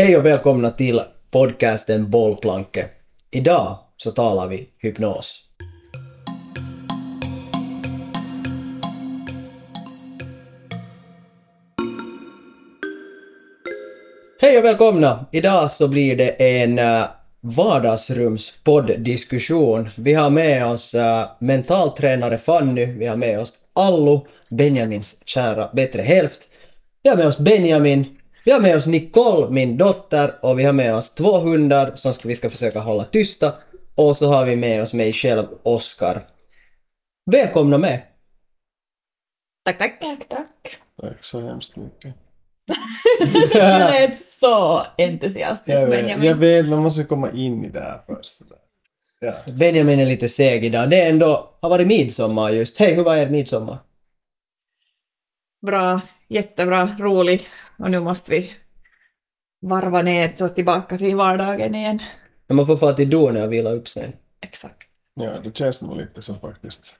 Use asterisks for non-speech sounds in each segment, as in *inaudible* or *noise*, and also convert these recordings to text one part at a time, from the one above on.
Hej och välkomna till podcasten Bollplanke. Idag så talar vi hypnos. Hej och välkomna! Idag så blir det en eh, vardagsrumspoddiskussion. Vi har med oss eh, mentaltränare Fanny, vi har med oss Allu, Benjamins kära bättre hälft. Vi har med oss Benjamin, vi har med oss Nicole, min dotter, och vi har med oss två hundar som vi ska försöka hålla tysta. Och så har vi med oss mig själv, Oskar. Välkomna med! Tack, tack. Tack, tack. Tack så hemskt mycket. Du lät så entusiastisk Jag vet, Benjamin. jag vet, man måste komma in i det här först. Ja. Benjamin är lite seg idag. Det är ändå, har varit midsommar just. Hej, hur var er midsommar? Bra, jättebra, rolig. Och nu måste vi varva ner och tillbaka till vardagen igen. Men man får få till Done och vila upp sig. Exakt. ja, det känns nog lite så faktiskt.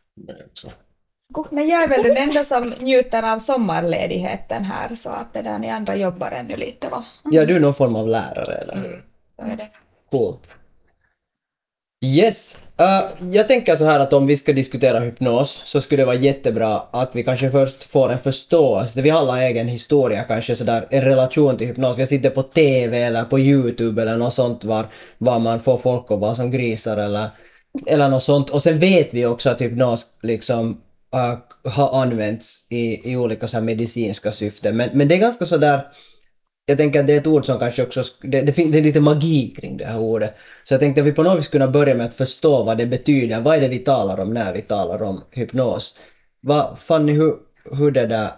Men jag är väl den enda som njuter av sommarledigheten här så att det där ni andra jobbar ännu lite va? Ja, du är någon form av lärare eller? Så är det. Coolt. Yes. Uh, jag tänker så här att om vi ska diskutera hypnos så skulle det vara jättebra att vi kanske först får en förståelse. Vi har alla egen historia kanske sådär, en relation till hypnos. Vi sitter på TV eller på YouTube eller något sånt var, var man får folk att vara som grisar eller, eller något sånt. Och sen vet vi också att hypnos liksom uh, har använts i, i olika så här medicinska syften. Men, men det är ganska sådär jag tänker att det är ett ord som kanske också, det, det, det är lite magi kring det här ordet. Så jag tänkte att vi på något vis kunna börja med att förstå vad det betyder. Vad är det vi talar om när vi talar om hypnos? Vad, Fanny, hur, hur det där,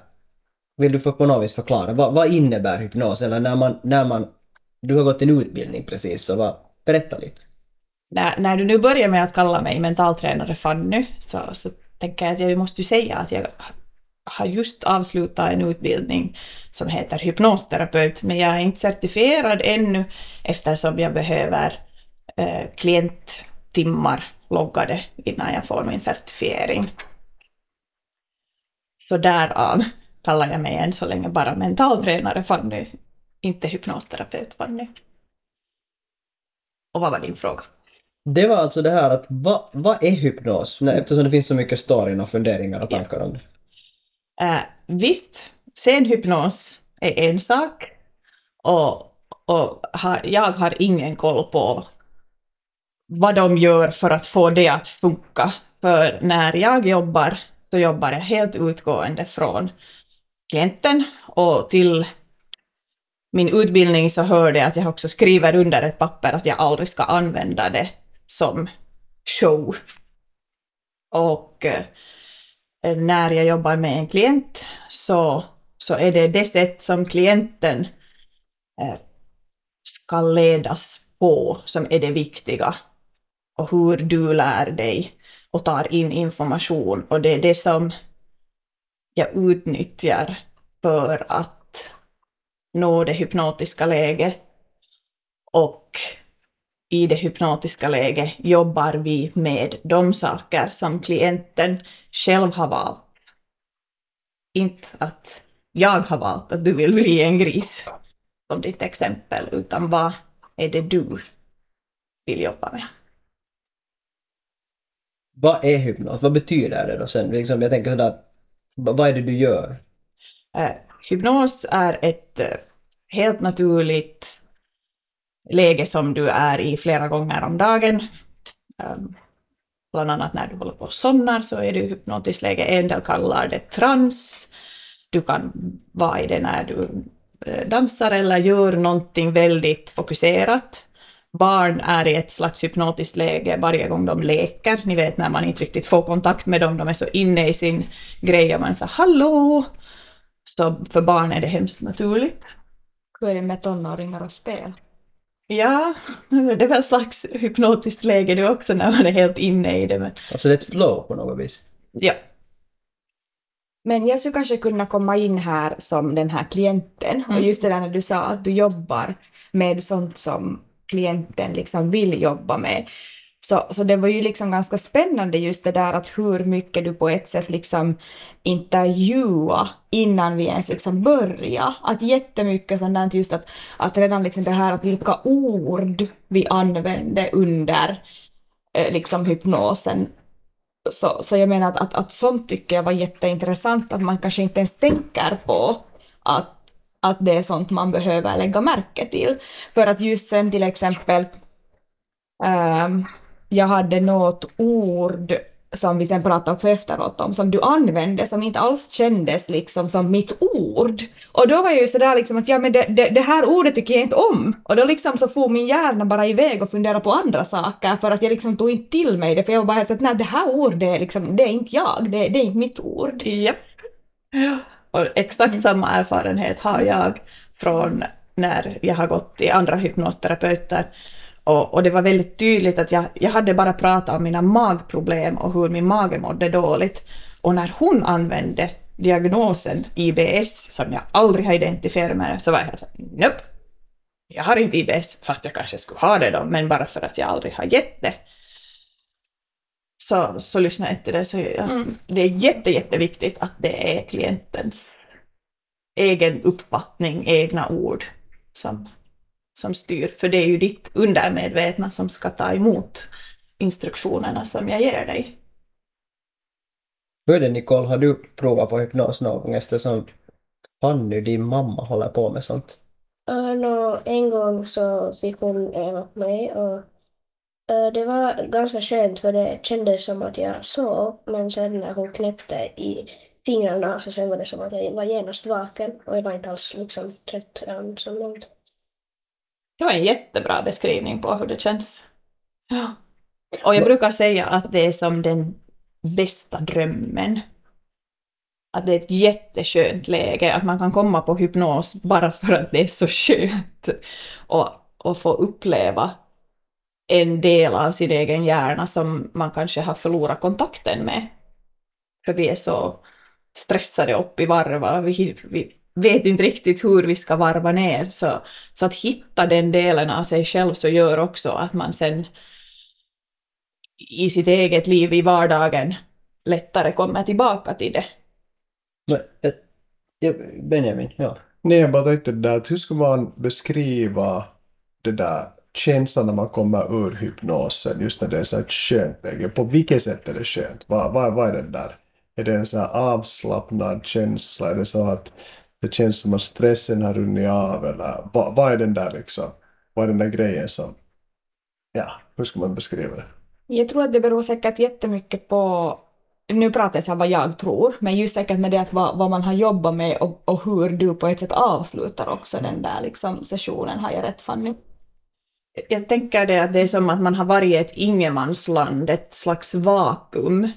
vill du för, på något vis förklara? Vad, vad innebär hypnos? Eller när man, när man, du har gått en utbildning precis, så vad, berätta lite. När, när du nu börjar med att kalla mig mentaltränare Fanny så, så tänker jag att jag måste ju säga att jag har just avslutat en utbildning som heter hypnosterapeut, men jag är inte certifierad ännu eftersom jag behöver eh, klienttimmar loggade innan jag får min certifiering. Så därav kallar jag mig än så länge bara mentaltränare Fanny, inte hypnosterapeut Fanny. Och vad var din fråga? Det var alltså det här att vad, vad är hypnos? Nej, eftersom det finns så mycket storyn och funderingar och tankar om det. Eh, visst, scenhypnos är en sak och, och ha, jag har ingen koll på vad de gör för att få det att funka. För när jag jobbar så jobbar jag helt utgående från klienten och till min utbildning så hör det att jag också skriver under ett papper att jag aldrig ska använda det som show. Och eh, Eh, när jag jobbar med en klient så, så är det det sätt som klienten eh, ska ledas på som är det viktiga. Och hur du lär dig och tar in information. Och det är det som jag utnyttjar för att nå det hypnotiska läget. Och i det hypnotiska läget jobbar vi med de saker som klienten själv har valt. Inte att jag har valt att du vill bli en gris, som ditt exempel, utan vad är det du vill jobba med? Vad är hypnos? Vad betyder det då sen? Liksom, jag tänker sådär, vad är det du gör? Eh, hypnos är ett eh, helt naturligt läge som du är i flera gånger om dagen. Um, bland annat när du håller på och somnar så är du i hypnotiskt läge. En del kallar det trans. Du kan vara i det när du eh, dansar eller gör någonting väldigt fokuserat. Barn är i ett slags hypnotiskt läge varje gång de leker. Ni vet när man inte riktigt får kontakt med dem, de är så inne i sin grej och man säger hallå. Så för barn är det hemskt naturligt. Hur är det med tonåringar och spel? Ja, det är väl ett slags hypnotiskt läge det också när man är helt inne i det. Men, Alltså det är ett flow på något vis. ja. Men jag skulle kanske kunna komma in här som den här klienten. Och just det där när du sa att du jobbar med sånt som klienten liksom vill jobba med. Så, så det var ju liksom ganska spännande just det där att hur mycket du på ett sätt liksom intervjua innan vi ens liksom börja. Att jättemycket sånt just att, att redan liksom det här att vilka ord vi använde under eh, liksom hypnosen. Så, så jag menar att, att, att sånt tycker jag var jätteintressant, att man kanske inte ens tänker på att, att det är sånt man behöver lägga märke till. För att just sen till exempel ehm, jag hade något ord som vi sen pratade också efteråt om, som du använde som inte alls kändes liksom som mitt ord. Och då var jag ju sådär liksom att ja men det, det, det här ordet tycker jag inte om. Och då liksom så får min hjärna bara iväg och fundera på andra saker för att jag liksom tog inte till mig det för jag var bara så att nej det här ordet är liksom, det är inte jag, det, det är inte mitt ord. Japp. Och exakt samma erfarenhet har jag från när jag har gått till andra hypnosterapeuter. Och, och det var väldigt tydligt att jag, jag hade bara pratat om mina magproblem och hur min mage mådde dåligt. Och när hon använde diagnosen IBS, som jag aldrig har identifierat med, så var jag helt så nope. Jag har inte IBS, fast jag kanske skulle ha det då, men bara för att jag aldrig har gett det. Så, så lyssna jag inte det. Så jag, Det är jätte, jätteviktigt att det är klientens egen uppfattning, egna ord som, som styr. För det är ju ditt undermedvetna som ska ta emot instruktionerna som jag ger dig. Hur är det Nicole, har du provat på hypnos någon gång eftersom Fanny, din mamma, håller på med sånt? Uh, nå, en gång så fick hon öva på mig och uh, det var ganska skönt för det kändes som att jag sov men sen när hon knäppte i fingrarna så sen var det som att jag var genast vaken och jag var inte alls liksom trött än så långt. Det var en jättebra beskrivning på hur det känns. Och jag brukar säga att det är som den bästa drömmen. Att det är ett jätteskönt läge, att man kan komma på hypnos bara för att det är så skönt. Och, och få uppleva en del av sin egen hjärna som man kanske har förlorat kontakten med. För vi är så stressade upp i varva, vi, vi vet inte riktigt hur vi ska varva ner. Så, så att hitta den delen av sig själv så gör också att man sen i sitt eget liv i vardagen lättare kommer tillbaka till det. Ja, Benjamin, ja. Nej, jag bara tänkte det där att hur ska man beskriva det där känslan när man kommer ur hypnosen, just när det är så här skönt läge. På vilket sätt är det skönt? Vad, vad, vad är det där? Är det en så här avslappnad känsla? Är det så att det känns som att stressen har runnit av? Eller vad, vad är den där liksom? Vad är den där grejen som... Ja, hur ska man beskriva det? Jag tror att det beror säkert jättemycket på, nu pratar jag så här vad jag tror, men just säkert med det att vad, vad man har jobbat med och, och hur du på ett sätt avslutar också den där liksom sessionen, har jag rätt Fanny? Jag tänker det att det är som att man har varit i ett ingenmansland, ett slags vakuum,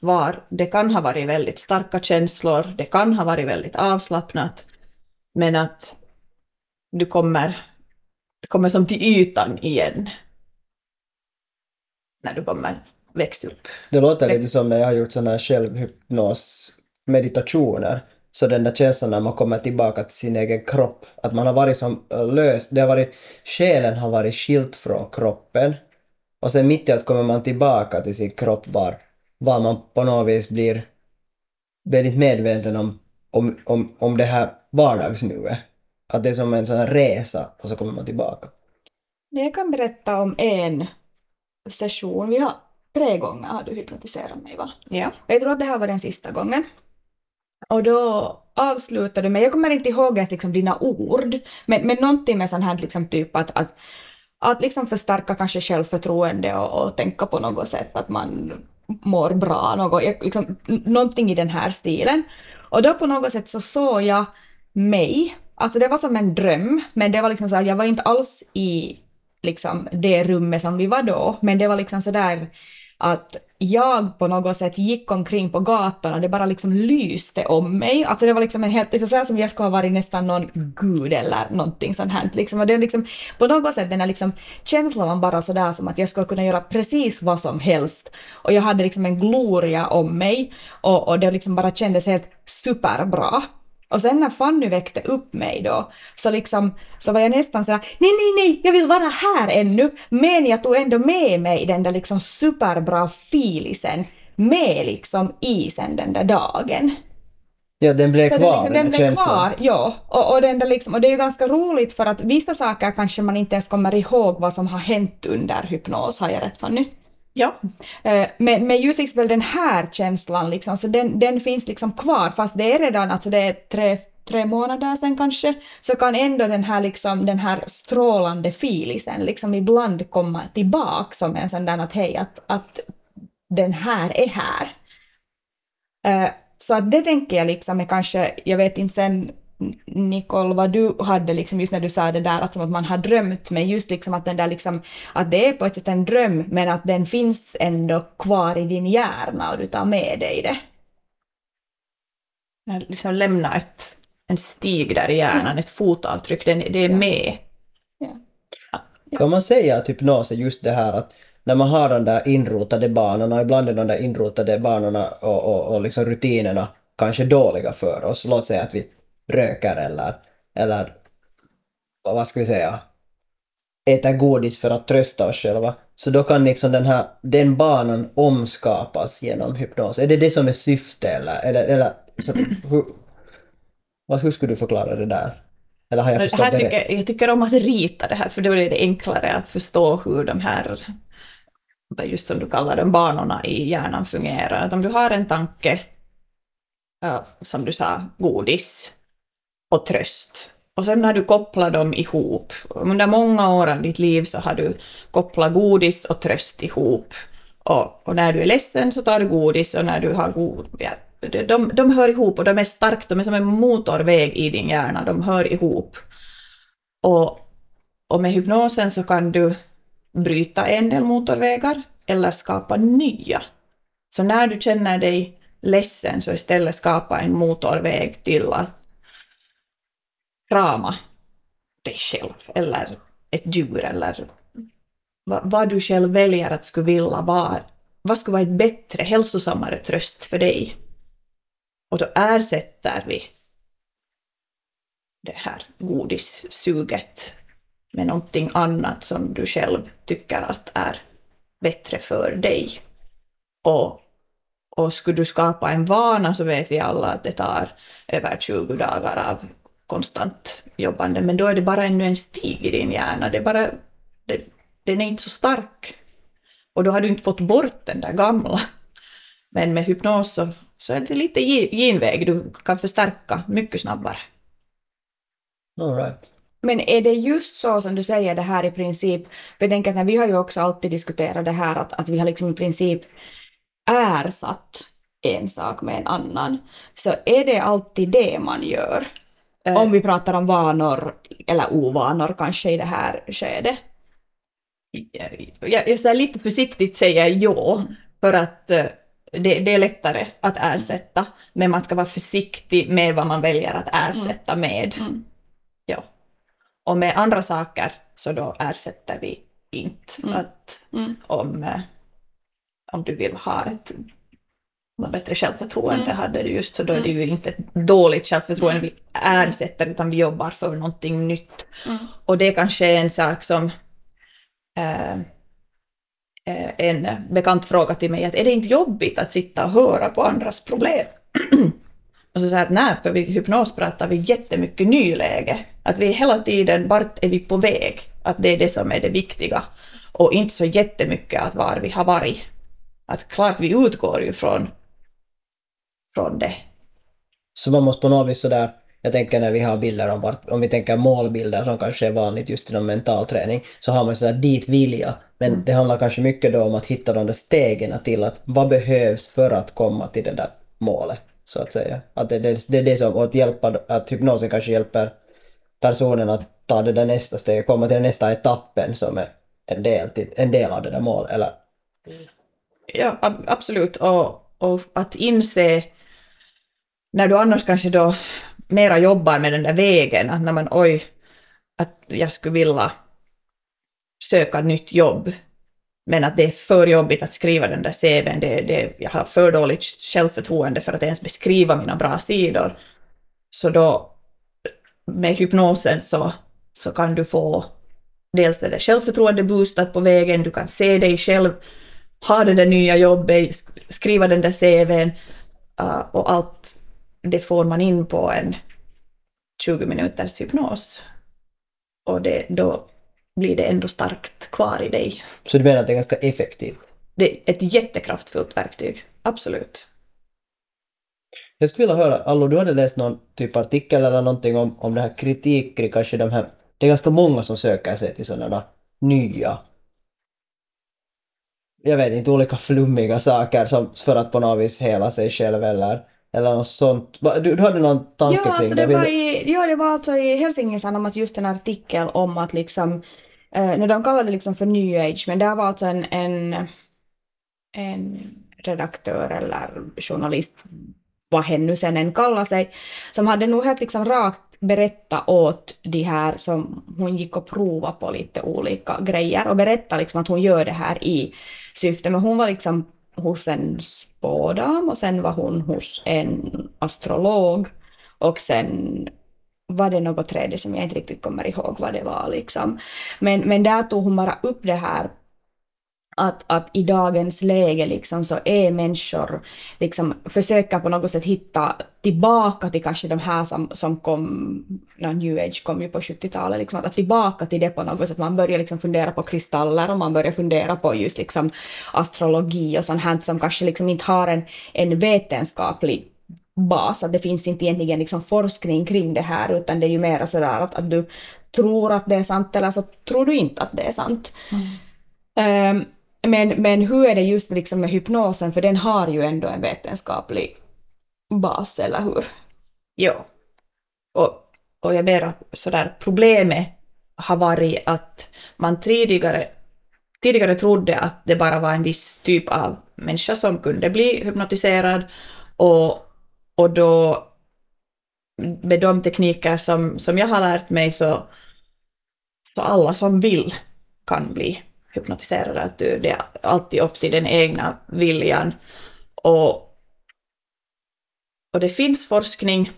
var det kan ha varit väldigt starka känslor, det kan ha varit väldigt avslappnat, men att du kommer, du kommer som till ytan igen när du kommer växa upp. Det låter lite som när jag har gjort sådana här självhypnos-meditationer. Så den där känslan när man kommer tillbaka till sin egen kropp, att man har varit som äh, lös, det har varit, själen har varit skilt från kroppen. Och sen mitt i allt kommer man tillbaka till sin kropp var, var man på något vis blir väldigt medveten om, om, om, om det här vardagsnuet. Att det är som en sån här resa och så kommer man tillbaka. Jag kan berätta om en session. Vi har tre gånger har du hypnotiserat mig va? Ja. Jag tror att det här var den sista gången. Och då avslutade du med, jag kommer inte ihåg ens liksom dina ord, men, men någonting med sån här liksom typ att, att, att liksom förstärka kanske självförtroende och, och tänka på något sätt att man mår bra, något, jag- liksom, någonting i den här stilen. Och då på något sätt så såg jag mig, alltså det var som en dröm, men det var liksom så här, jag var inte alls i liksom det rummet som vi var då, men det var liksom så där att jag på något sätt gick omkring på gatorna, det bara liksom lyste om mig. Alltså det var liksom en helt, liksom så här som jag skulle ha varit nästan någon gud eller någonting sånt här. Liksom. Och det är liksom, på något sätt den här liksom känslan var bara sådär som att jag skulle kunna göra precis vad som helst. Och jag hade liksom en gloria om mig och, och det liksom bara kändes helt superbra. Och sen när Fanny väckte upp mig då, så, liksom, så var jag nästan sådär, nej, nej, nej, jag vill vara här ännu. Men jag tog ändå med mig den där liksom superbra filisen med liksom i sen den där dagen. Ja, den blev Så kvar, liksom, den, blev känslan. kvar, ja. Och, och, den där liksom, och det är ju ganska roligt för att vissa saker kanske man inte ens kommer ihåg vad som har hänt under hypnos, har jag rätt Fanny? Ja. Eh, men, men just liksom den här känslan, liksom, så den, den finns liksom kvar, fast det är redan alltså det är tre, tre månader sen kanske, så kan ändå den här, liksom, den här strålande filisen liksom ibland komma tillbaka som en sån där att hej, att, att den här är här. Eh, så att det tänker jag liksom är kanske, jag vet inte sen Nicole, vad du hade liksom just när du sa det där att som att man har drömt, men just liksom att den där liksom, att det är på ett sätt en dröm, men att den finns ändå kvar i din hjärna och du tar med dig det. Jag liksom lämna ett, en stig där i hjärnan, ett fotavtryck, det, det är med. Kan man säga att hypnos är just det här att när man har de där inrotade banorna, ibland är de där inrotade banorna och, och, och liksom rutinerna kanske dåliga för oss. Låt säga att vi röker eller, eller vad ska vi säga, äter godis för att trösta oss själva. Så då kan liksom den här, den banan omskapas genom hypnos. Är det det som är syftet eller, eller, eller så, hur, vad hur skulle du förklara det där? Eller har jag förstått här det rätt? tycker, jag tycker om att rita det här, för då är det enklare att förstå hur de här, just som du kallar dem, banorna i hjärnan fungerar. Att om du har en tanke, som du sa, godis och tröst, och sen har du kopplat dem ihop, under många år av ditt liv så har du kopplat godis och tröst ihop. Och, och när du är ledsen så tar du godis och när du har god... Ja, de, de, de hör ihop och de är starkt, de är som en motorväg i din hjärna, de hör ihop. Och, och med hypnosen så kan du bryta en del motorvägar eller skapa nya. Så när du känner dig ledsen så istället skapa en motorväg till att krama dig själv eller ett djur eller vad, du själv väljer att skulle vilja vara. Vad skulle vara ett bättre, hälsosammare tröst för dig? Och då ersätter vi det här godissuget med någonting annat som du själv tycker att är bättre för dig. Och, och skulle du skapa en vana så vet vi alla att det tar över 20 dagar av konstant jobbande, men då är det bara ännu en stig i din hjärna. Det är bara, det, den är inte så stark. Och då har du inte fått bort den där gamla. Men med hypnos så, så är det lite ge- genväg, du kan förstärka mycket snabbare. All right. Men är det just så som du säger det här i princip, för jag tänker att när vi har ju också alltid diskuterat det här att, att vi har liksom i princip ersatt en sak med en annan, så är det alltid det man gör? Eh. Om vi pratar om vanor, eller ovanor kanske i det här skedet. Jag, jag lite försiktigt säger ja, för att eh, det, det är lättare att ersätta, men man ska vara försiktig med vad man väljer att ersätta med. Mm. Ja. Och med andra saker så då ersätter vi inte. Att Mm. om, eh, om du vill ha ett något bättre självförtroende hade du just så då är det ju inte ett dåligt självförtroende vi ersätter utan vi jobbar för någonting nytt. Och det kanske är en sak som eh, en bekant fråga till mig att är det inte jobbigt att sitta och höra på andras problem? *clears throat* och så säger jag att nej, för vid hypnos pratar vi jättemycket nyläge. Att vi hela tiden, vart är vi på väg? Att det är det som är det viktiga. Och inte så jättemycket att var vi har varit. Att klart vi utgår ju från, från det. Så man måste på något vis sådär, jag tänker när vi har bilder om, vart- om vi tänker målbilder som kanske är vanligt just inom mental träning, så har man sådär dit vilja. Men det handlar kanske mycket då om att hitta de där stegen till att vad behövs för att komma till det där målet, så att säga. Att det, det, det är det som, och att hjälpa, att hypnosen kanske hjälper personen att ta det där nästa steget, komma till den nästa etappen som är en del, till, en del av det där målet, eller Ja, ab- absolut. Och, och att inse, när du annars kanske då mera jobbar med den där vägen, att när man oj, att jag skulle vilja söka nytt jobb, men att det är för jobbigt att skriva den där CVn, det, det, jag har för dåligt självförtroende för att ens beskriva mina bra sidor. Så då med hypnosen så, så kan du få dels det där självförtroende boostat på vägen, du kan se dig själv ha det där nya jobbet, skriva den där CVn uh, ah, och allt det får man in på en 20 minuters hypnos. Och det, då blir det ändå starkt kvar i dig. Så du menar att det är ganska effektivt? Det är ett jättekraftfullt verktyg, absolut. Jag skulle vilja höra, Allo, du hade läst någon typ artikel eller någonting om, om det här kritik kanske de här... Det är ganska många som söker sig till sådana nya... Jag vet inte, olika flummiga saker som för att på något vis hela sig själv eller, eller något sånt. Du, du hade någon tanke Ja, kring alltså det? det Vill var, i, ja, det var alltså i Helsingin om just en artikel om att liksom, eh, de kallade det liksom för new age, men där var alltså en, en, en redaktör eller journalist, vad hen nu sen än kallar sig, som hade nog helt liksom rakt berätta åt de här som hon gick och prova på lite olika grejer och berätta liksom att hon gör det här i syfte, men hon var liksom hos en spådam och sen var hon hos en astrolog och sen var det något tredje som jag inte riktigt kommer ihåg vad det var liksom. Men, men där tog hon bara upp det här att, att i dagens läge liksom så är människor liksom försöker på något sätt hitta tillbaka till kanske de här som, som kom, no, new age kom ju på 70-talet, liksom, att tillbaka till det på något sätt. Man börjar liksom fundera på kristaller och man börjar fundera på just liksom astrologi och sånt här som kanske liksom inte har en, en vetenskaplig bas, att det finns inte egentligen liksom forskning kring det här utan det är ju mer sådär att, att du tror att det är sant eller så tror du inte att det är sant. Ehm, men, men hur är det just liksom med hypnosen, för den har ju ändå en vetenskaplig bas, eller hur? Ja. Och, och jag menar sådär, problemet har varit att man tidigare, tidigare trodde att det bara var en viss typ av människa som kunde bli hypnotiserad och, och då med de tekniker som, som jag har lärt mig så, så alla som vill kan bli hypnotiserade. Att du- det är alltid upp till den egna viljan. Och, och det finns forskning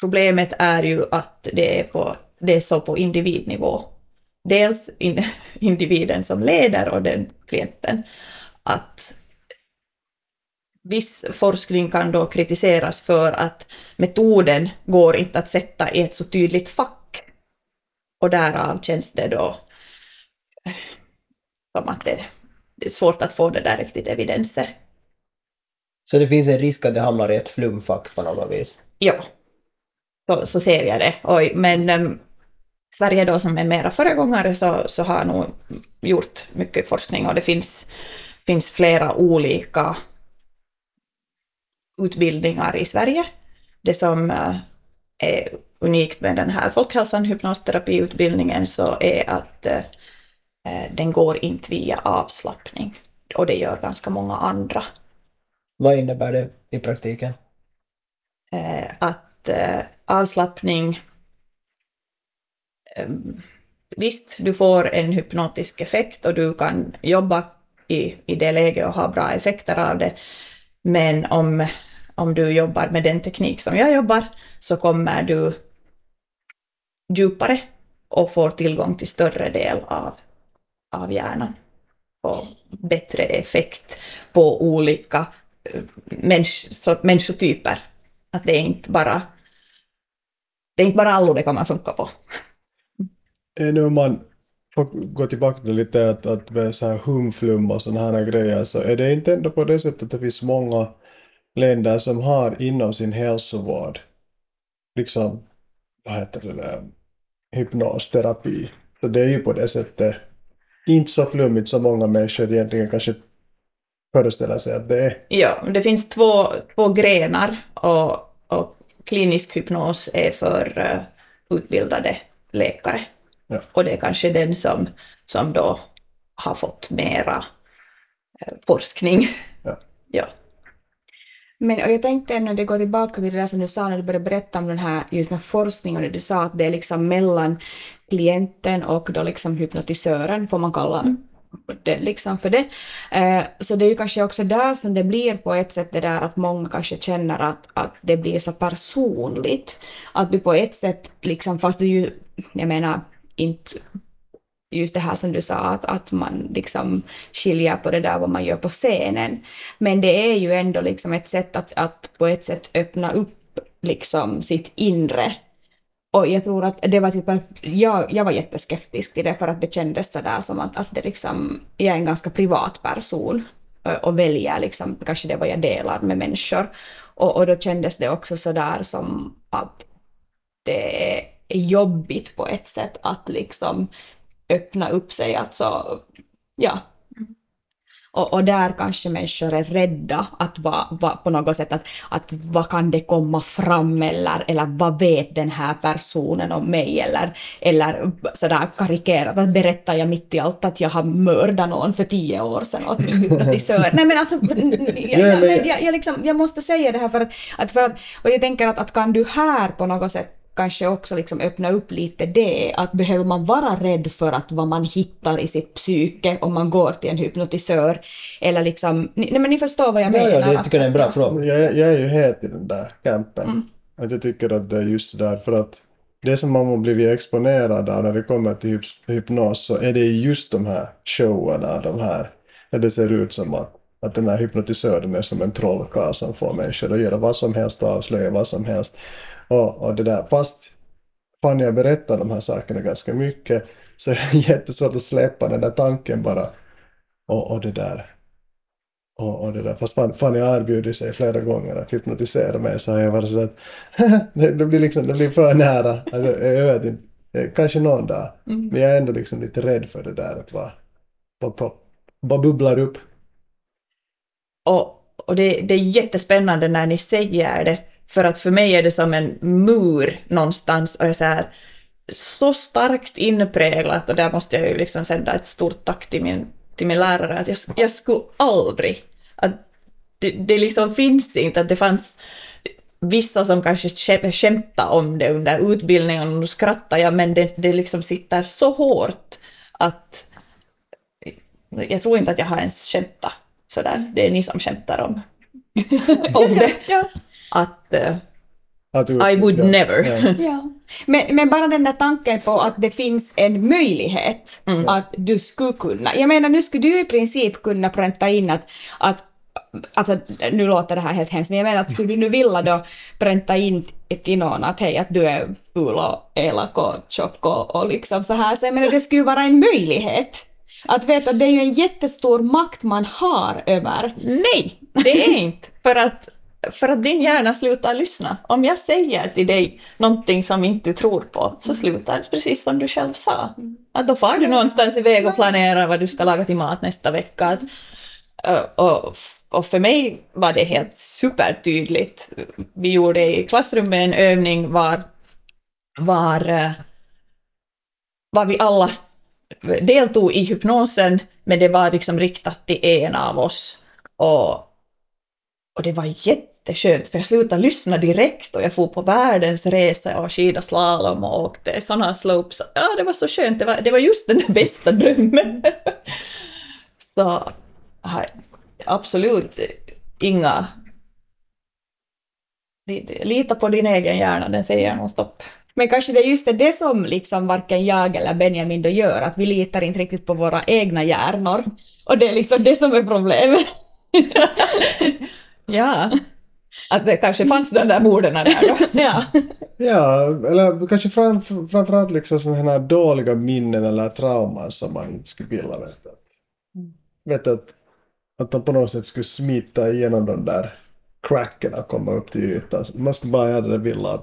Problemet är ju att det är, på, det är så på individnivå. Dels in, *laughs* individen som leder och den klienten. Att viss forskning kan då kritiseras för att metoden går inte att sätta i ett så tydligt fack. Och därav känns det då *laughs* som att det, det är svårt att få det där riktigt evidenser. Så det finns en risk att det hamnar i ett flumfack på något vis? Ja, så, så ser jag det. Oj, men um, Sverige då som är mera föregångare så, så har nog gjort mycket forskning och det finns, finns flera olika utbildningar i Sverige. Det som eh, är unikt med den här folkhälsan hypnosterapiutbildningen så är att eh, den går inte via avslappning och det gör ganska många andra. Vad innebär det i praktiken? eh, att eh, avslappning... Eh, visst, du får en hypnotisk effekt och du kan jobba i, i det läget och ha bra effekter av det. Men om, om du jobbar med den teknik som jag jobbar så kommer du djupare och får tillgång till större del av, av hjärnan. Och bättre effekt på olika eh, människ, så, människotyper. Att det är inte bara det är inte bara allo det kan man funka på. Nu om man får gå tillbaka till lite att, att med så här humflum och sådana här grejer så är det inte ändå på det sättet att det finns många länder som har inom sin hälsovård liksom, vad heter det där, hypnosterapi. Så det är ju på det sättet inte så flummigt som många människor egentligen kanske föreställer sig att det är. Ja, det finns två, två grenar och, och klinisk hypnos är för eh, utbildade läkare. Ja. Och det är kanske den som, som då har fått mera eh, forskning. Ja. ja. Men och jag tänkte när det går tillbaka till det där som du sa när du började berätta om den här just med forskning och det du sa att det är liksom mellan klienten och då liksom hypnotisören, får man kalla det, liksom för det. Eh, så det är ju kanske också där som det blir på ett sätt det där att många kanske känner att, att det blir så personligt. Att du på ett sätt, liksom, fast du ju, jag menar, inte just det här som du sa, att, att man liksom skiljer på det där vad man gör på scenen. Men det är ju ändå liksom ett sätt att, att på ett sätt öppna upp liksom sitt inre. Och jag tror att det var typ, jag, jag var jätteskeptisk till det för att det kändes sådär som att, att det liksom, jag är en ganska privat person och väljer liksom kanske det vad jag delar med människor. Och, och då kändes det också sådär som att det är jobbigt på ett sätt att liksom öppna upp sig, alltså ja. Och, och där kanske människor är rädda att va, va, på något sätt att, att vad kan det komma fram eller, eller vad vet den här personen om mig eller, eller sådär karikerat att berättar jag mitt i allt att jag har mördat någon för tio år sedan åt min hypnotisör. Nej men alltså, *laughs* jag, jag, jag, jag, liksom, jag måste säga det här för att, att, för att och jag tänker att, att kan du här på något sätt kanske också liksom öppna upp lite det, att behöver man vara rädd för att vad man hittar i sitt psyke om man går till en hypnotisör, eller liksom, nej men ni förstår vad jag Ja, menar. ja, det tycker jag är en bra fråga. Jag, jag är ju helt i den där campen. Mm. Att jag tycker att det är just där för att det som man har blivit exponerad av när det kommer till hypnos så är det just de här showerna, de här, där det ser ut som att, att den här hypnotisören är som en trollkarl som får människor att göra vad som helst och avslöja vad som helst. Och, och det där, fast fan jag berättar de här sakerna ganska mycket så *laughs* är det jättesvårt att släppa den där tanken bara. Och, och det där. Och, och det där. Fast fan, fan jag har erbjudit sig flera gånger att hypnotisera mig så har jag varit så att *laughs* det, det blir liksom, det blir för nära. Alltså, jag vet inte, kanske någon dag. Men jag är ändå liksom lite rädd för det där att vad, vad, vad bubblar upp. Och, och det, det är jättespännande när ni säger det, för att för mig är det som en mur någonstans och jag så så starkt inpräglat och där måste jag ju liksom sända ett stort tack till min, till min lärare att jag, jag skulle aldrig, att det, det liksom finns inte, att det fanns vissa som kanske skämtade om det under utbildningen och då skrattade jag men det, det liksom sitter så hårt att jag tror inte att jag har ens skämtat sådär. Det är ni som skämtar om, om det. Ja. Att Att I would ja, never. Ja. *laughs* Ja. Men, men bara den där tanken på att det finns en möjlighet Mm. att du skulle kunna. Jag menar, nu skulle du i princip kunna pränta in att, att Alltså, nu låter det här helt hemskt, men jag menar att skulle du nu vilja då pränta in till någon att hej, att du är ful och elak och tjock och, och liksom så här, så jag menar det skulle vara en möjlighet. Att veta att det är ju en jättestor makt man har över. nej, det är inte. För att, för att din hjärna slutar lyssna. Om jag säger till dig någonting som inte du tror på, så slutar det precis som du själv sa. Att då far du någonstans iväg och planerar vad du ska laga till mat nästa vecka. Och, och för mig var det helt supertydligt. Vi gjorde i klassrummet en övning var, var, var vi alla deltog i hypnosen, men det var liksom riktat till en av oss. Och, och det var jätteskönt, för jag slutade lyssna direkt och jag for på världens resa och skida slalom och åkte sådana slopes. Ja, det var så skönt, det var, det var just den bästa drömmen. *laughs* så absolut inga... Lita på din egen hjärna, den säger nog stopp. Men kanske det är just det som liksom varken jag eller Benjamin då gör, att vi litar inte riktigt på våra egna hjärnor. Och det är liksom det som är problemet. *laughs* Ja, att det kanske fanns de där morden där då. *laughs* ja. Ja, eller kanske fram, framförallt liksom sådana här dåliga minnen eller trauman som man inte skulle vilja veta. Vet att, att de på något sätt skulle smita igenom de där cracken och komma upp till ytan. Man skulle bara gärna vilja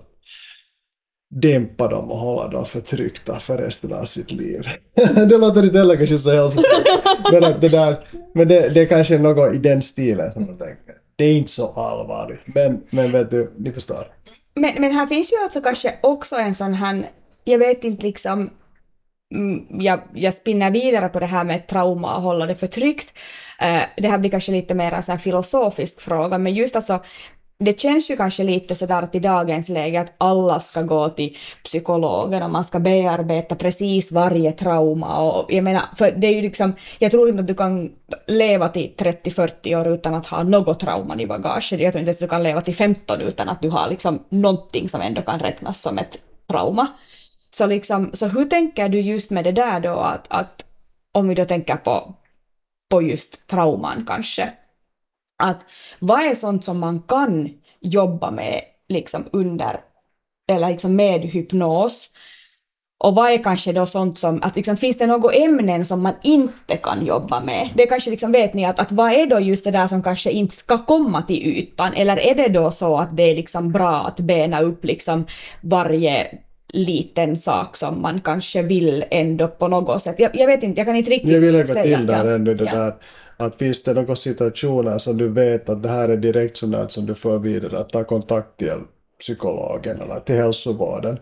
dämpa dem och hålla dem förtryckta för resten av sitt liv. *laughs* det låter inte heller kanske så hälsosamt. men det, där, men det, det är kanske något i den stilen som man tänker. Det är inte så allvarligt, men, men vet du, ni förstår. Men, men här finns ju alltså kanske också en sån här, jag vet inte liksom, mm, jag, jag spinner vidare på det här med trauma och hålla det förtryckt. Eh, det här blir kanske lite mer en sån här filosofisk fråga, men just alltså det känns ju kanske lite sådär att i dagens läge att alla ska gå till psykologen och man ska bearbeta precis varje trauma och jag menar, för det är ju liksom, jag tror inte att du kan leva till 30-40 år utan att ha något trauma i bagaget. Jag tror inte ens att du kan leva till 15 utan att du har liksom någonting som ändå kan räknas som ett trauma. Så liksom, så hur tänker du just med det där då att, att om vi då tänker på, på just trauman kanske, att vad är sånt som man kan jobba med liksom under, eller liksom med hypnos? Och vad är kanske då sånt som, att liksom, finns det några ämnen som man inte kan jobba med? Det kanske liksom vet ni att, att vad är då just det där som kanske inte ska komma till ytan? Eller är det då så att det är liksom bra att bena upp liksom varje liten sak som man kanske vill ändå på något sätt. Jag, jag vet inte, jag kan inte riktigt Jag vill lägga säga. till där ja. ändå det ja. där att finns det några situationer som du vet att det här är direkt sådant som du för vidare, att ta kontakt till psykologen eller till hälsovården.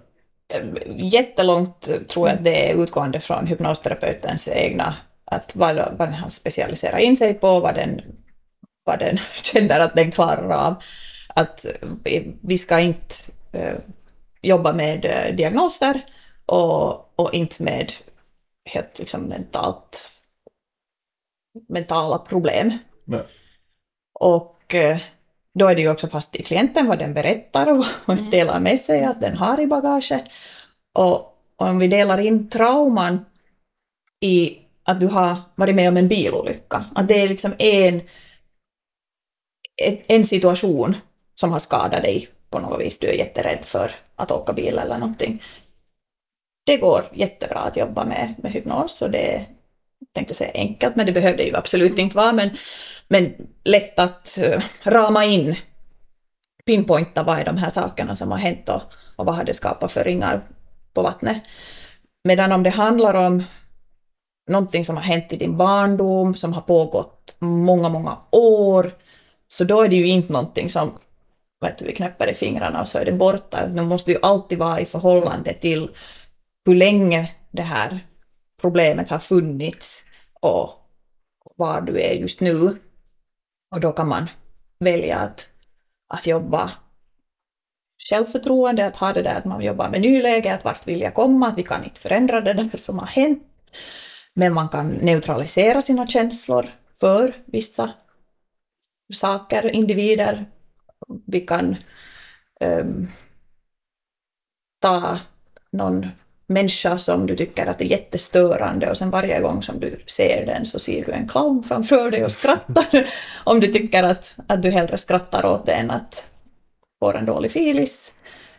jättelångt tror jag att det är utgående från hypnosterapeutens egna, att vad, vad han specialiserar in sig på, vad den, vad den *laughs* känner att den klarar av. Att vi ska inte eh, jobba med eh, diagnoser och, och inte med helt liksom mentalt, mentala problem. Nej. Och eh, då är det ju också fast i klienten vad den berättar och vad den delar med sig att den har i bagaget. Och, om vi delar in trauman i att du har varit med om en bilolycka, att det är liksom en, en, situation som har skadat dig på något vis, du är jätterädd för att åka bil eller någonting. Det går jättebra att jobba med, med hypnos och det tänkte säga enkelt, men det behövde ju absolut inte vara, men, men lätt att uh, rama in, pinpointa vad är de här sakerna som har hänt och, och vad har det skapat för ringar på vattnet. Medan om det handlar om någonting som har hänt i din barndom, som har pågått många, många år, så då är det ju inte någonting som vet du, vi knäpper i fingrarna och så är det borta. Nu måste ju alltid vara i förhållande till hur länge det här problemet har funnits och var du är just nu. Och då kan man välja att, att jobba självförtroende, att ha det där att man jobbar med nyläge, att vart vill jag komma, att vi kan inte förändra det där som har hänt. Men man kan neutralisera sina känslor för vissa saker, individer. Vi kan um, ta någon människa som du tycker att är jättestörande och sen varje gång som du ser den så ser du en clown framför dig och skrattar. *laughs* Om du tycker att, att du hellre skrattar åt det än att få en dålig filis.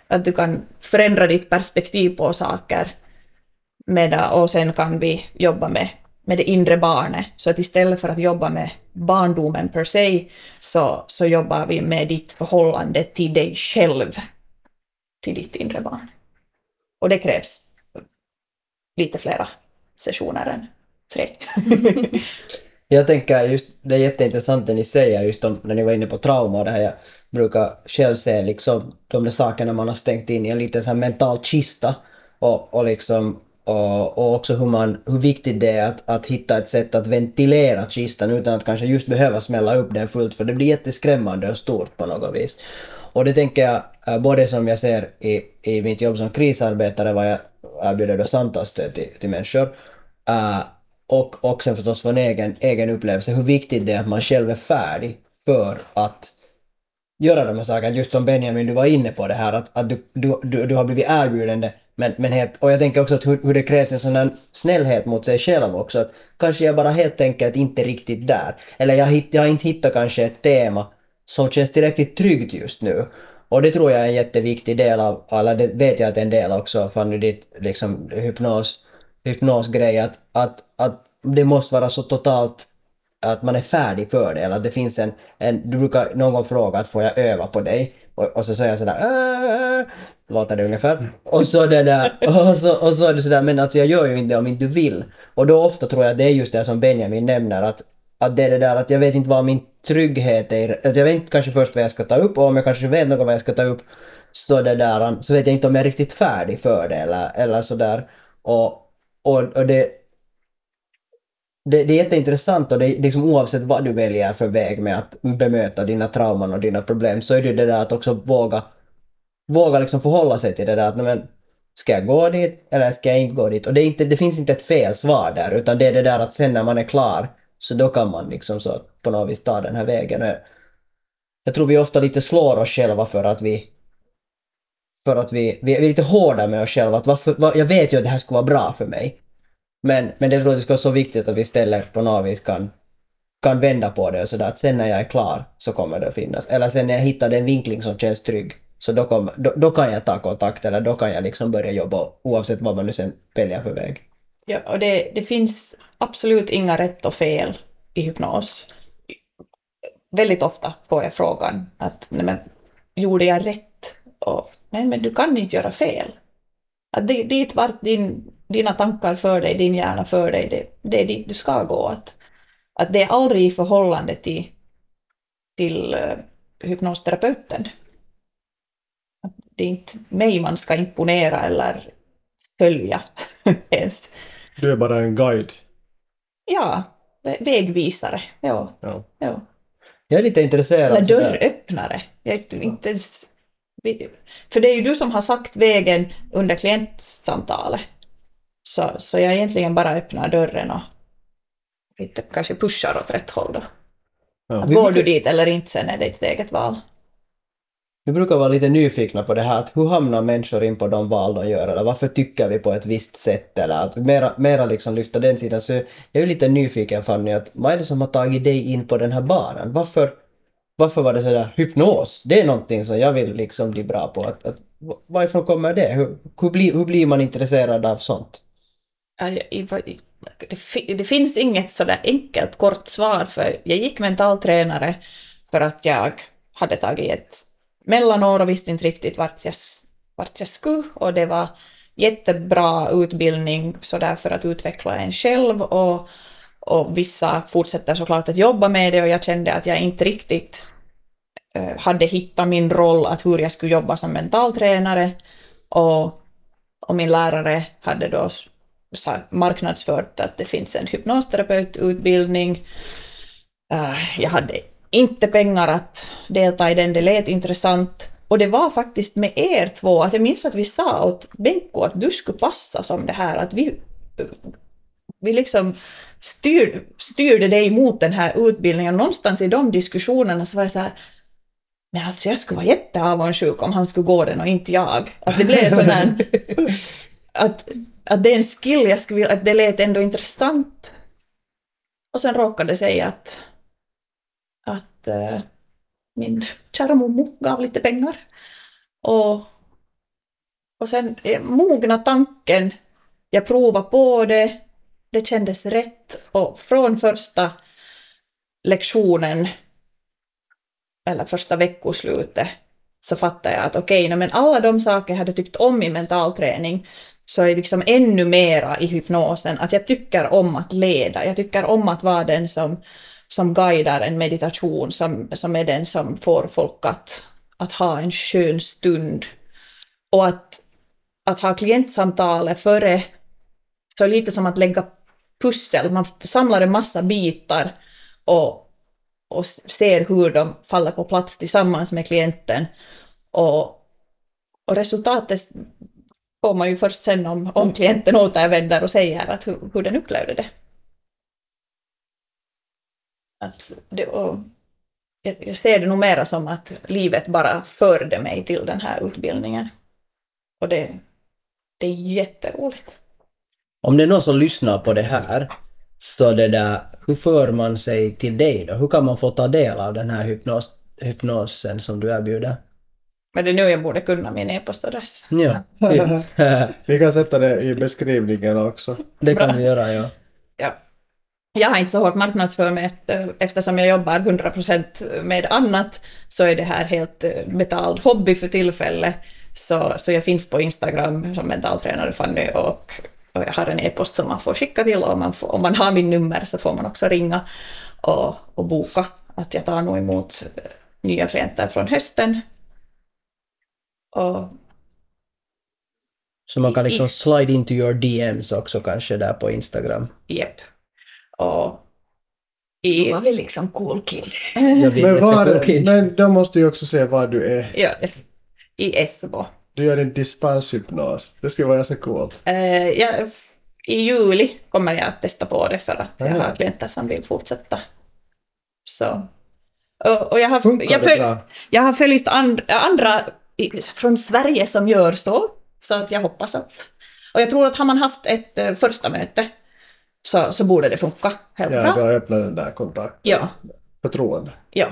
Att du kan förändra ditt perspektiv på saker. Med, och sen kan vi jobba med, med det inre barnet. Så att istället för att jobba med barndomen per se så, så jobbar vi med ditt förhållande till dig själv. Till ditt inre barn. Och det krävs lite flera sessioner än tre. *laughs* Jag tänker just, det är jätteintressant det ni säger just om, när ni var inne på trauma och det här. Jag brukar själv se liksom de där sakerna man har stängt in i en liten sån här mental kista och, och liksom och, och också hur, man, hur viktigt det är att, att hitta ett sätt att ventilera kistan utan att kanske just behöva smälla upp den fullt för det blir jätteskrämmande och stort på något vis. Och det tänker jag äh, både som jag ser i, i mitt jobb som krisarbetare vad jag erbjuder då samtalsstöd till, till människor uh, och, också förstås från egen, egen upplevelse hur viktigt det är att man själv är färdig för att göra de här sakerna. Just som Benjamin, du var inne på det här att, att du, du, du, du har blivit erbjuden det men, men helt, och jag tänker också att hur, hur det krävs en sån här snällhet mot sig själv också. Att kanske jag bara helt enkelt inte riktigt där. Eller jag, hitt, jag har inte hittat kanske ett tema som känns tillräckligt tryggt just nu. Och det tror jag är en jätteviktig del av, eller det vet jag att det är en del också från ditt liksom, hypnos, hypnosgrej, att, att, att det måste vara så totalt att man är färdig för det. Eller att det finns en, en du brukar någon gång fråga att får jag öva på dig? Och, och så säger jag sådär "Äh", låter det ungefär. Och så det där, och så, och så är det sådär, men alltså jag gör ju inte det om inte du vill. Och då ofta tror jag det är just det som Benjamin nämner, att, att det är det där att jag vet inte vad min trygghet är. Att jag vet inte kanske först vad jag ska ta upp och om jag kanske vet något vad jag ska ta upp så det där, så vet jag inte om jag är riktigt färdig för det eller, eller sådär. Och, och, och det det, det är jätteintressant och det är liksom oavsett vad du väljer för väg med att bemöta dina trauman och dina problem så är det det där att också våga, våga liksom förhålla sig till det där att men, ska jag gå dit eller ska jag inte gå dit? Och det, är inte, det finns inte ett fel svar där utan det är det där att sen när man är klar så då kan man liksom så på något vis ta den här vägen. Och Jag tror vi ofta lite slår oss själva för att vi för att vi, vi är lite hårda med oss själva. Att varför, var, jag vet ju att det här skulle vara bra för mig. Men, men det tror jag ska vara så viktigt att vi istället på något vis kan, kan vända på det och sådär att sen när jag är klar så kommer det att finnas. Eller sen när jag hittar den vinkling som känns trygg så då, kommer, då, då kan jag ta kontakt eller då kan jag liksom börja jobba oavsett vad man nu sen väljer för väg. Ja, och det, det finns absolut inga rätt och fel i hypnos. Väldigt ofta får jag frågan att nej men, gjorde jag rätt? Och, nej, men du kan inte göra fel. Att det, dit vart din, dina tankar för dig, din hjärna för dig, det, det är dit du ska gå. Att, att det är aldrig i förhållande till, till uh, hypnosterapeuten. Att det är inte mig man ska imponera eller följa *laughs* ens. Du är bara en guide. Ja, vä- vägvisare. Ja, Ja. ja. Jag är lite intresserad. Eller dörröppnare. Jag är inte ens... För det är ju du som har sagt vägen under klientsamtalet. Så, så jag egentligen bara öppnar dörren och lite kanske pushar åt rätt håll då. Ja. Att går du dit eller inte sen är det ditt eget val. Vi brukar vara lite nyfikna på det här att hur hamnar människor in på de val de gör eller varför tycker vi på ett visst sätt eller att mera, mera liksom lyfta den sidan. Så jag är lite nyfiken Fanny att vad är det som har tagit dig in på den här banan? Varför, varför var det sådär hypnos? Det är någonting som jag vill liksom bli bra på. Att, att, varifrån kommer det? Hur, hur, blir, hur blir man intresserad av sånt? Det, det finns inget sådär enkelt kort svar för jag gick mentaltränare för att jag hade tagit ett mellanår och visste inte riktigt vart jag, vart jag skulle och det var jättebra utbildning sådär för att utveckla en själv och, och vissa fortsätter såklart att jobba med det och jag kände att jag inte riktigt eh, hade hittat min roll att hur jag skulle jobba som mentaltränare och, och min lärare hade då marknadsfört att det finns en hypnosterapeututbildning. Eh, jag hade inte pengar att delta i den, det lät intressant. Och det var faktiskt med er två, att jag minns att vi sa åt Benko att du skulle passa som det här, att vi, vi liksom styr, styrde dig mot den här utbildningen. Någonstans i de diskussionerna så var jag så här, men alltså jag skulle vara jätteavundsjuk om han skulle gå den och inte jag. Att det blev sån här, *laughs* att, att det är en skill jag skulle vilja, att det lät ändå intressant. Och sen råkade det sig att, att eh, min kära mummo gav lite pengar. Och, och sen eh, mogna tanken, jag provade på det, det kändes rätt. Och från första lektionen eller första veckoslutet så fattade jag att okej, okay, men alla de saker jag hade tyckt om i mentalträning så är liksom ännu mera i hypnosen. Att jag tycker om att leda, jag tycker om att vara den som, som guidar en meditation, som, som är den som får folk att, att ha en skön stund. Och att, att ha klientsamtalet före, så är lite som att lägga pussel, man samlar en massa bitar och, och ser hur de faller på plats tillsammans med klienten. Och, och resultatet får man ju först sen om, om klienten återvänder och säger att hur, hur den upplevde det. Att det och jag, ser det nog mera som att livet bara förde mig till den här utbildningen. Och det, det är jätteroligt. Om det är någon som lyssnar på det här, så det där, hur för man sig till dig då? Hur kan man få ta del av den här hypnos, hypnosen som du erbjuder? Men det är nu jag borde kunna min e-postadress. Ja. *laughs* Vi kan sätta det i beskrivningen också. det kan Bra. vi göra, ja. Ja. Jag har inte så hårt marknadsför mig efter- eftersom jag jobbar 100% med annat så är det här helt eh, betald hobby för tillfället. Så, så jag finns på Instagram som mentaltränare Fanny och, och jag har en e-post som man får skicka till och man får, om man har min nummer så får man också ringa och, och boka att jag tar nog emot eh, nya klienter från hösten. Och Så man kan liksom slide into your DMs också kanske där på Instagram. Jepp. Och i, var vi liksom cool kid. Men, var, cool kid. men då måste ju också se var du är. ja, i Esbo. Du gör en distanshypnos. Det skulle vara ganska coolt. Eh, jag, I juli kommer jag att testa på det för att jag Aha. har klienter som vill fortsätta. Så. Och, och jag, har, Funkar jag, följ, bra? jag har följt and, andra i, från Sverige som gör så, så att jag hoppas att... Och jag tror att har man haft ett eh, första möte så, så borde det funka helt Ja, bra. då öppnar den där kontakten. Ja, Förtroende. ja.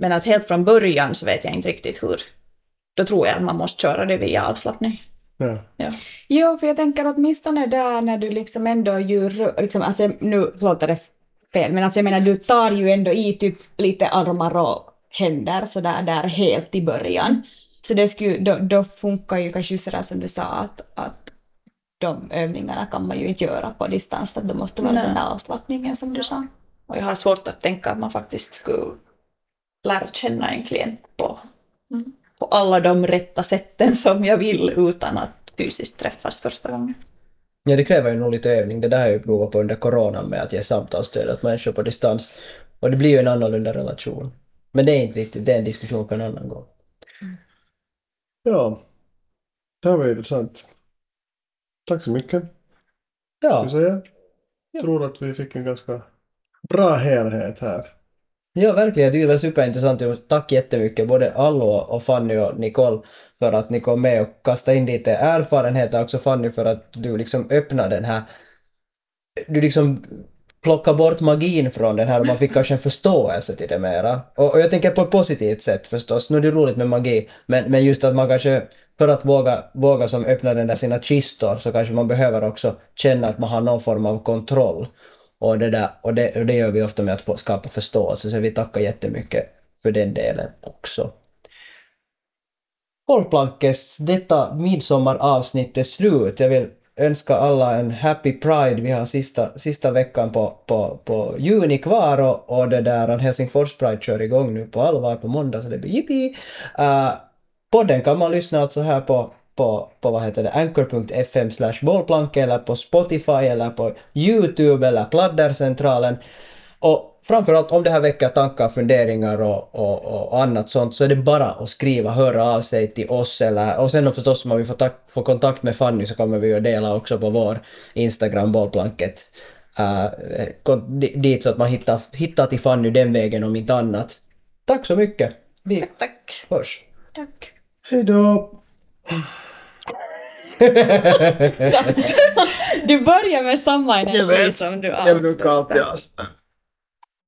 Men att helt från början så vet jag inte riktigt hur. Då tror jag att man måste köra det via avslappning. Ja. Ja. Jo, för jag tänker åtminstone där när du liksom ändå ju, liksom, alltså nu låter det fel, men alltså jag menar du tar ju ändå i typ lite armar och händer sådär där helt i början. Så det skulle, då, då funkar ju kanske sådär som du sa att, att de övningarna kan man ju inte göra på distans, att då måste vara Nej. den där avslappningen som du sa. Och jag har svårt att tänka att man faktiskt skulle lära känna en klient på, på alla de rätta sätten som jag vill utan att fysiskt träffas första gången. Ja, det kräver ju nog lite övning. Det där har jag ju provat på under coronan med att ge samtalsstöd åt människor på distans. Och det blir ju en annorlunda relation. Men det är inte viktigt, det är en diskussion för en annan gång. ja. Det här var intressant. Tack så mycket. Ja, Ska säga. Jag tror att vi fick en ganska bra helhet här. ja verkligen. Jag tycker det var superintressant. Tack jättemycket både Allo och Fanny och Nicole för att ni kom med och kastade in lite erfarenheter. Också Fanny för att du liksom öppnade den här... Du liksom plockar bort magin från den här och man fick kanske en förståelse till det mera. Och, och jag tänker på ett positivt sätt förstås. Nu är det roligt med magi, men, men just att man kanske för att våga, våga som öppna den där sina kistor så kanske man behöver också känna att man har någon form av kontroll. Och det, där, och det, och det gör vi ofta med att skapa förståelse, så vi tackar jättemycket för den delen också. Bollplankes, detta midsommaravsnitt är slut. Jag vill önska alla en happy pride. Vi har sista, sista veckan på, på, på juni kvar och, och det där Helsingfors Pride kör igång nu på allvar på måndag så det blir jippi. Uh, podden kan man lyssna alltså här på, på, på vad heter det, anchor.fm slash eller på Spotify eller på YouTube eller Pladdercentralen. Och framförallt om det här väcker tankar, funderingar och, och, och annat sånt så är det bara att skriva, höra av sig till oss eller och sen förstås om vi får, tak, får kontakt med Fanny så kommer vi ju dela också på vår Instagram bollplanket uh, dit så att man hittar, hittar till Fanny den vägen om inte annat. Tack så mycket. Vi Tack, tack. hörs. Tack. Hej då! *laughs* Du börjar med samma energi som du Jag brukar avslutar. alltid ha